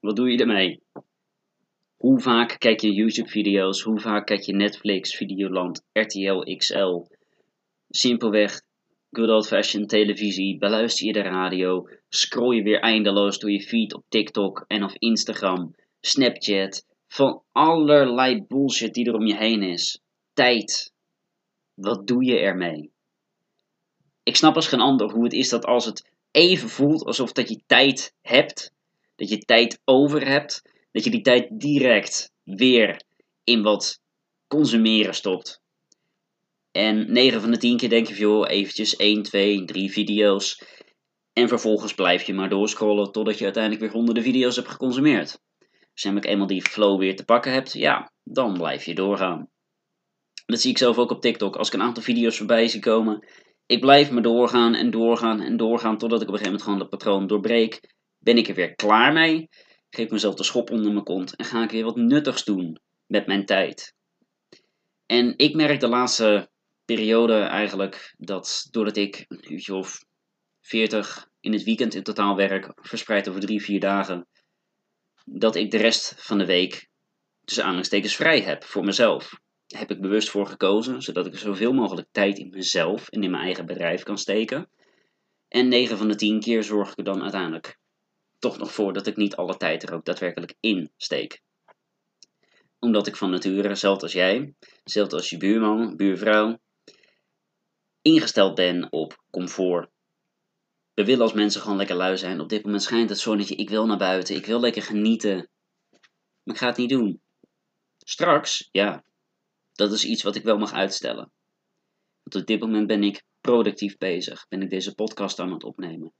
wat doe je ermee? Hoe vaak kijk je YouTube-video's? Hoe vaak kijk je Netflix, Videoland, RTL XL? Simpelweg good old fashioned televisie, beluister je de radio, scroll je weer eindeloos door je feed op TikTok en of Instagram, Snapchat, van allerlei bullshit die er om je heen is. Tijd. Wat doe je ermee? Ik snap als geen ander hoe het is dat als het even voelt alsof dat je tijd hebt, dat je tijd over hebt, dat je die tijd direct weer in wat consumeren stopt. En 9 van de 10 keer denk je, joh, eventjes 1, 2, 3 video's. En vervolgens blijf je maar doorscrollen totdat je uiteindelijk weer honderden video's hebt geconsumeerd. Als je namelijk eenmaal die flow weer te pakken hebt, ja, dan blijf je doorgaan. Dat zie ik zelf ook op TikTok. Als ik een aantal video's voorbij zie komen, ik blijf maar doorgaan en doorgaan en doorgaan totdat ik op een gegeven moment gewoon dat patroon doorbreek. Ben ik er weer klaar mee? Geef mezelf de schop onder mijn kont en ga ik weer wat nuttigs doen met mijn tijd. En ik merk de laatste periode eigenlijk dat doordat ik een uurtje of 40 in het weekend in totaal werk, verspreid over drie, vier dagen, dat ik de rest van de week tussen aanhalingstekens vrij heb voor mezelf. Daar heb ik bewust voor gekozen, zodat ik zoveel mogelijk tijd in mezelf en in mijn eigen bedrijf kan steken. En 9 van de 10 keer zorg ik er dan uiteindelijk toch nog voor dat ik niet alle tijd er ook daadwerkelijk in steek. Omdat ik van nature, zelfs als jij, zelfs als je buurman, buurvrouw, ingesteld ben op comfort. We willen als mensen gewoon lekker lui zijn. Op dit moment schijnt het zonnetje, ik wil naar buiten, ik wil lekker genieten. Maar ik ga het niet doen. Straks, ja, dat is iets wat ik wel mag uitstellen. Want op dit moment ben ik productief bezig. Ben ik deze podcast aan het opnemen.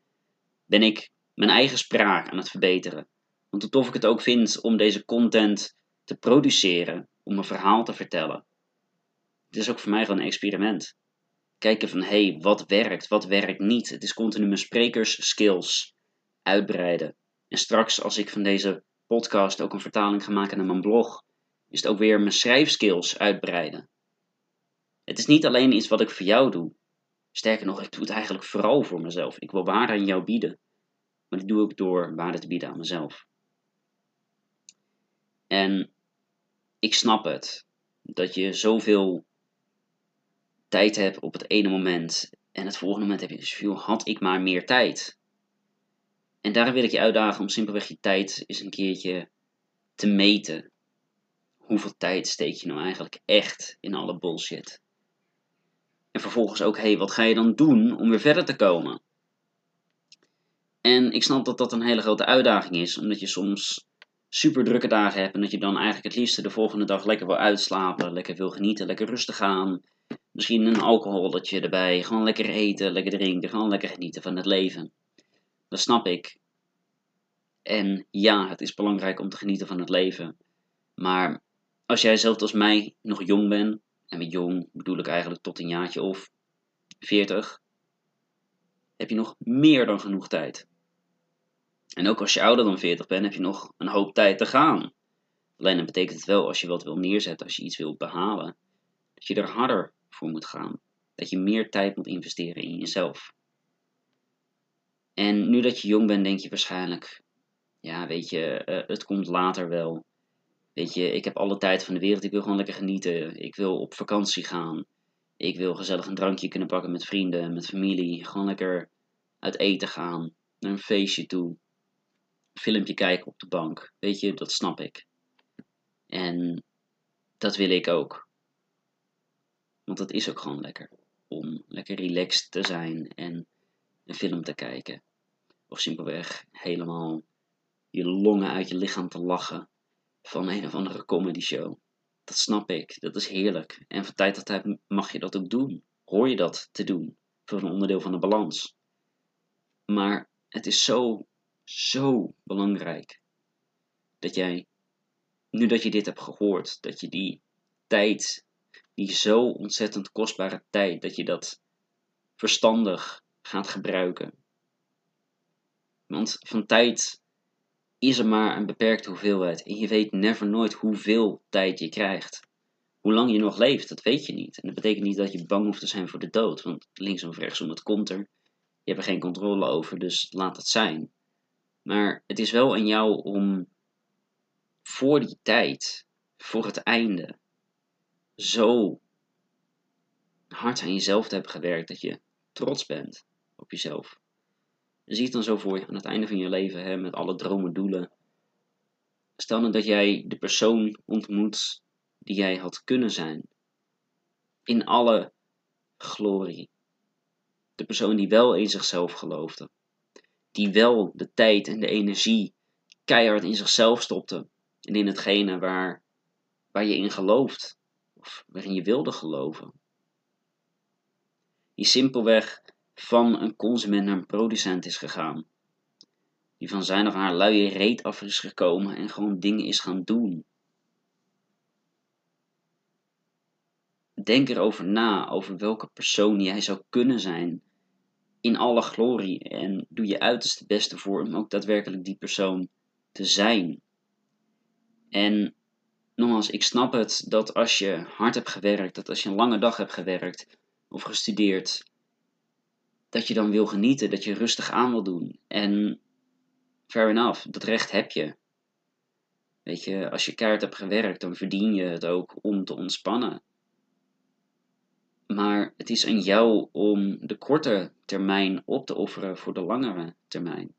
Ben ik mijn eigen spraak aan het verbeteren. Want hoe tof ik het ook vind om deze content te produceren, om een verhaal te vertellen. Het is ook voor mij gewoon een experiment. Kijken van hé, hey, wat werkt, wat werkt niet. Het is continu mijn sprekersskills uitbreiden. En straks als ik van deze podcast ook een vertaling ga maken naar mijn blog, is het ook weer mijn schrijfskills uitbreiden. Het is niet alleen iets wat ik voor jou doe. Sterker nog, ik doe het eigenlijk vooral voor mezelf. Ik wil waarde aan jou bieden. Maar dat doe ik door waarde te bieden aan mezelf. En ik snap het. Dat je zoveel tijd hebt op het ene moment. En het volgende moment heb je dus veel, had ik maar meer tijd. En daarom wil ik je uitdagen om simpelweg je tijd eens een keertje te meten. Hoeveel tijd steek je nou eigenlijk echt in alle bullshit? En vervolgens ook, hé, hey, wat ga je dan doen om weer verder te komen? En ik snap dat dat een hele grote uitdaging is, omdat je soms super drukke dagen hebt en dat je dan eigenlijk het liefste de volgende dag lekker wil uitslapen, lekker wil genieten, lekker rustig gaan. Misschien een alcoholetje erbij, gewoon lekker eten, lekker drinken, gewoon lekker genieten van het leven. Dat snap ik. En ja, het is belangrijk om te genieten van het leven. Maar als jij zelf als mij nog jong bent, en met jong bedoel ik eigenlijk tot een jaartje of 40, heb je nog meer dan genoeg tijd. En ook als je ouder dan 40 bent, heb je nog een hoop tijd te gaan. Alleen dat betekent het wel, als je wat wil neerzetten, als je iets wilt behalen, dat je er harder voor moet gaan. Dat je meer tijd moet investeren in jezelf. En nu dat je jong bent, denk je waarschijnlijk, ja, weet je, uh, het komt later wel. Weet je, ik heb alle tijd van de wereld, ik wil gewoon lekker genieten. Ik wil op vakantie gaan. Ik wil gezellig een drankje kunnen pakken met vrienden, met familie. Gewoon lekker uit eten gaan, naar een feestje toe filmpje kijken op de bank. Weet je, dat snap ik. En dat wil ik ook. Want het is ook gewoon lekker. Om lekker relaxed te zijn en een film te kijken. Of simpelweg helemaal je longen uit je lichaam te lachen van een of andere comedy show. Dat snap ik. Dat is heerlijk. En van tijd tot tijd mag je dat ook doen. Hoor je dat te doen. Voor een onderdeel van de balans. Maar het is zo zo belangrijk dat jij, nu dat je dit hebt gehoord, dat je die tijd, die zo ontzettend kostbare tijd, dat je dat verstandig gaat gebruiken. Want van tijd is er maar een beperkte hoeveelheid en je weet never nooit hoeveel tijd je krijgt. Hoe lang je nog leeft, dat weet je niet. En dat betekent niet dat je bang hoeft te zijn voor de dood, want linksom of rechtsom, het komt er. Je hebt er geen controle over, dus laat het zijn. Maar het is wel aan jou om voor die tijd, voor het einde, zo hard aan jezelf te hebben gewerkt dat je trots bent op jezelf. En zie het dan zo voor je aan het einde van je leven, hè, met alle dromen, doelen. Stel nou dat jij de persoon ontmoet die jij had kunnen zijn. In alle glorie. De persoon die wel in zichzelf geloofde. Die wel de tijd en de energie keihard in zichzelf stopte. En in hetgene waar, waar je in gelooft. Of waarin je wilde geloven. Die simpelweg van een consument naar een producent is gegaan. Die van zijn of haar luie reet af is gekomen en gewoon dingen is gaan doen. Denk erover na, over welke persoon jij zou kunnen zijn in alle glorie. En doe je uiterste beste voor om ook daadwerkelijk die persoon te zijn. En nogmaals, ik snap het dat als je hard hebt gewerkt, dat als je een lange dag hebt gewerkt of gestudeerd, dat je dan wil genieten, dat je rustig aan wil doen. En fair enough, dat recht heb je. Weet je, als je kaart hebt gewerkt, dan verdien je het ook om te ontspannen. Maar het is aan jou om de korte termijn op te offeren voor de langere termijn.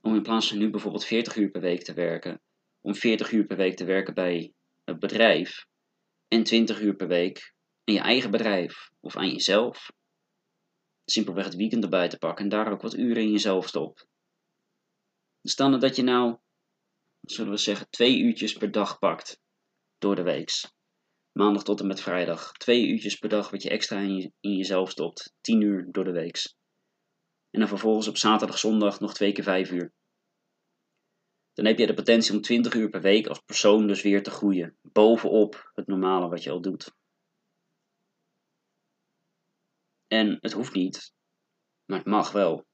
Om in plaats van nu bijvoorbeeld 40 uur per week te werken, om 40 uur per week te werken bij het bedrijf en 20 uur per week in je eigen bedrijf of aan jezelf. Simpelweg het weekend erbij te pakken en daar ook wat uren in jezelf stopt. Stel nou dat je nou, zullen we zeggen, twee uurtjes per dag pakt door de weeks maandag tot en met vrijdag. Twee uurtjes per dag wat je extra in, in jezelf stopt. Tien uur door de week. En dan vervolgens op zaterdag, zondag nog twee keer vijf uur. Dan heb je de potentie om 20 uur per week als persoon dus weer te groeien. Bovenop het normale wat je al doet. En het hoeft niet, maar het mag wel.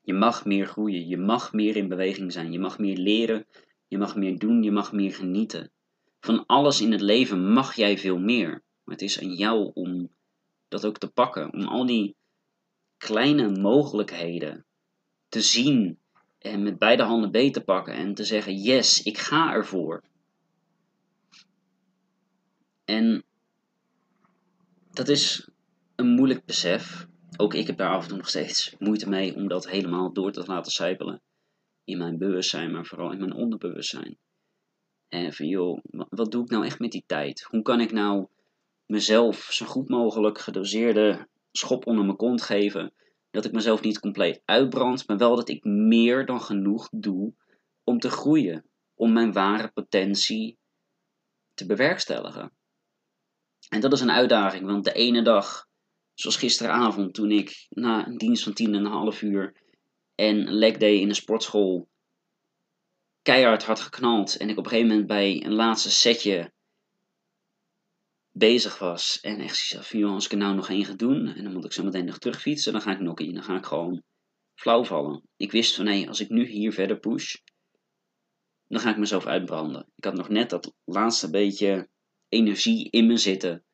Je mag meer groeien, je mag meer in beweging zijn, je mag meer leren, je mag meer doen, je mag meer genieten. Van alles in het leven mag jij veel meer. Maar het is aan jou om dat ook te pakken. Om al die kleine mogelijkheden te zien en met beide handen beet te pakken en te zeggen: Yes, ik ga ervoor. En dat is een moeilijk besef. Ook ik heb daar af en toe nog steeds moeite mee om dat helemaal door te laten sijpelen. In mijn bewustzijn, maar vooral in mijn onderbewustzijn. En van joh, wat doe ik nou echt met die tijd? Hoe kan ik nou mezelf zo goed mogelijk gedoseerde schop onder mijn kont geven? Dat ik mezelf niet compleet uitbrand, maar wel dat ik meer dan genoeg doe om te groeien. Om mijn ware potentie te bewerkstelligen. En dat is een uitdaging, want de ene dag, zoals gisteravond toen ik na een dienst van tien en een half uur en leg day in de sportschool keihard had geknald. En ik op een gegeven moment bij een laatste setje bezig was. En echt zoiets van, als ik er nou nog één ga doen. En dan moet ik zo meteen nog terugfietsen. Dan ga ik nog in. Dan ga ik gewoon flauw vallen. Ik wist van, hé, als ik nu hier verder push. Dan ga ik mezelf uitbranden. Ik had nog net dat laatste beetje energie in me zitten.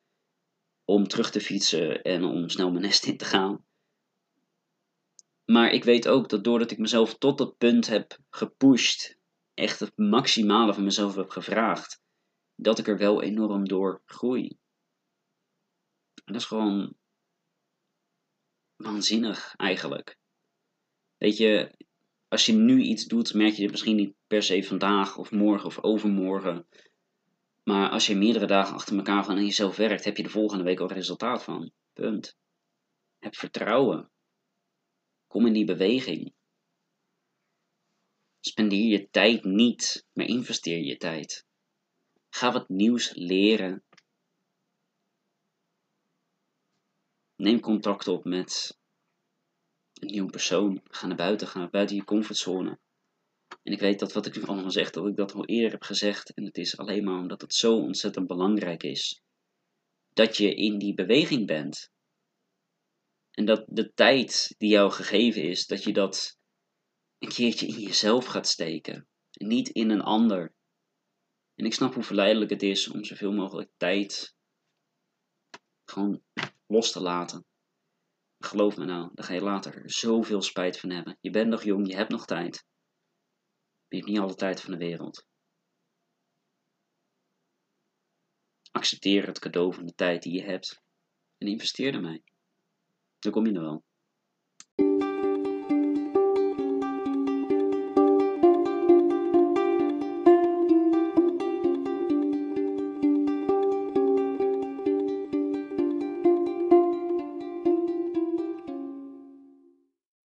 Om terug te fietsen en om snel mijn nest in te gaan. Maar ik weet ook dat doordat ik mezelf tot dat punt heb gepusht echt het maximale van mezelf heb gevraagd, dat ik er wel enorm door groei. En dat is gewoon waanzinnig eigenlijk. Weet je, als je nu iets doet, merk je het misschien niet per se vandaag of morgen of overmorgen. Maar als je meerdere dagen achter elkaar van aan jezelf werkt, heb je de volgende week al resultaat van. Punt. Heb vertrouwen. Kom in die beweging. Spendeer je tijd niet, maar investeer je tijd. Ga wat nieuws leren. Neem contact op met een nieuwe persoon. Ga naar buiten, ga buiten je comfortzone. En ik weet dat wat ik nu allemaal zeg, dat ik dat al eerder heb gezegd. En het is alleen maar omdat het zo ontzettend belangrijk is. Dat je in die beweging bent. En dat de tijd die jou gegeven is, dat je dat een keertje in jezelf gaat steken. En niet in een ander. En ik snap hoe verleidelijk het is om zoveel mogelijk tijd gewoon los te laten. Geloof me nou, daar ga je later zoveel spijt van hebben. Je bent nog jong, je hebt nog tijd ben je niet alle tijd van de wereld. Accepteer het cadeau van de tijd die je hebt en investeer ermee. Dan kom je er wel.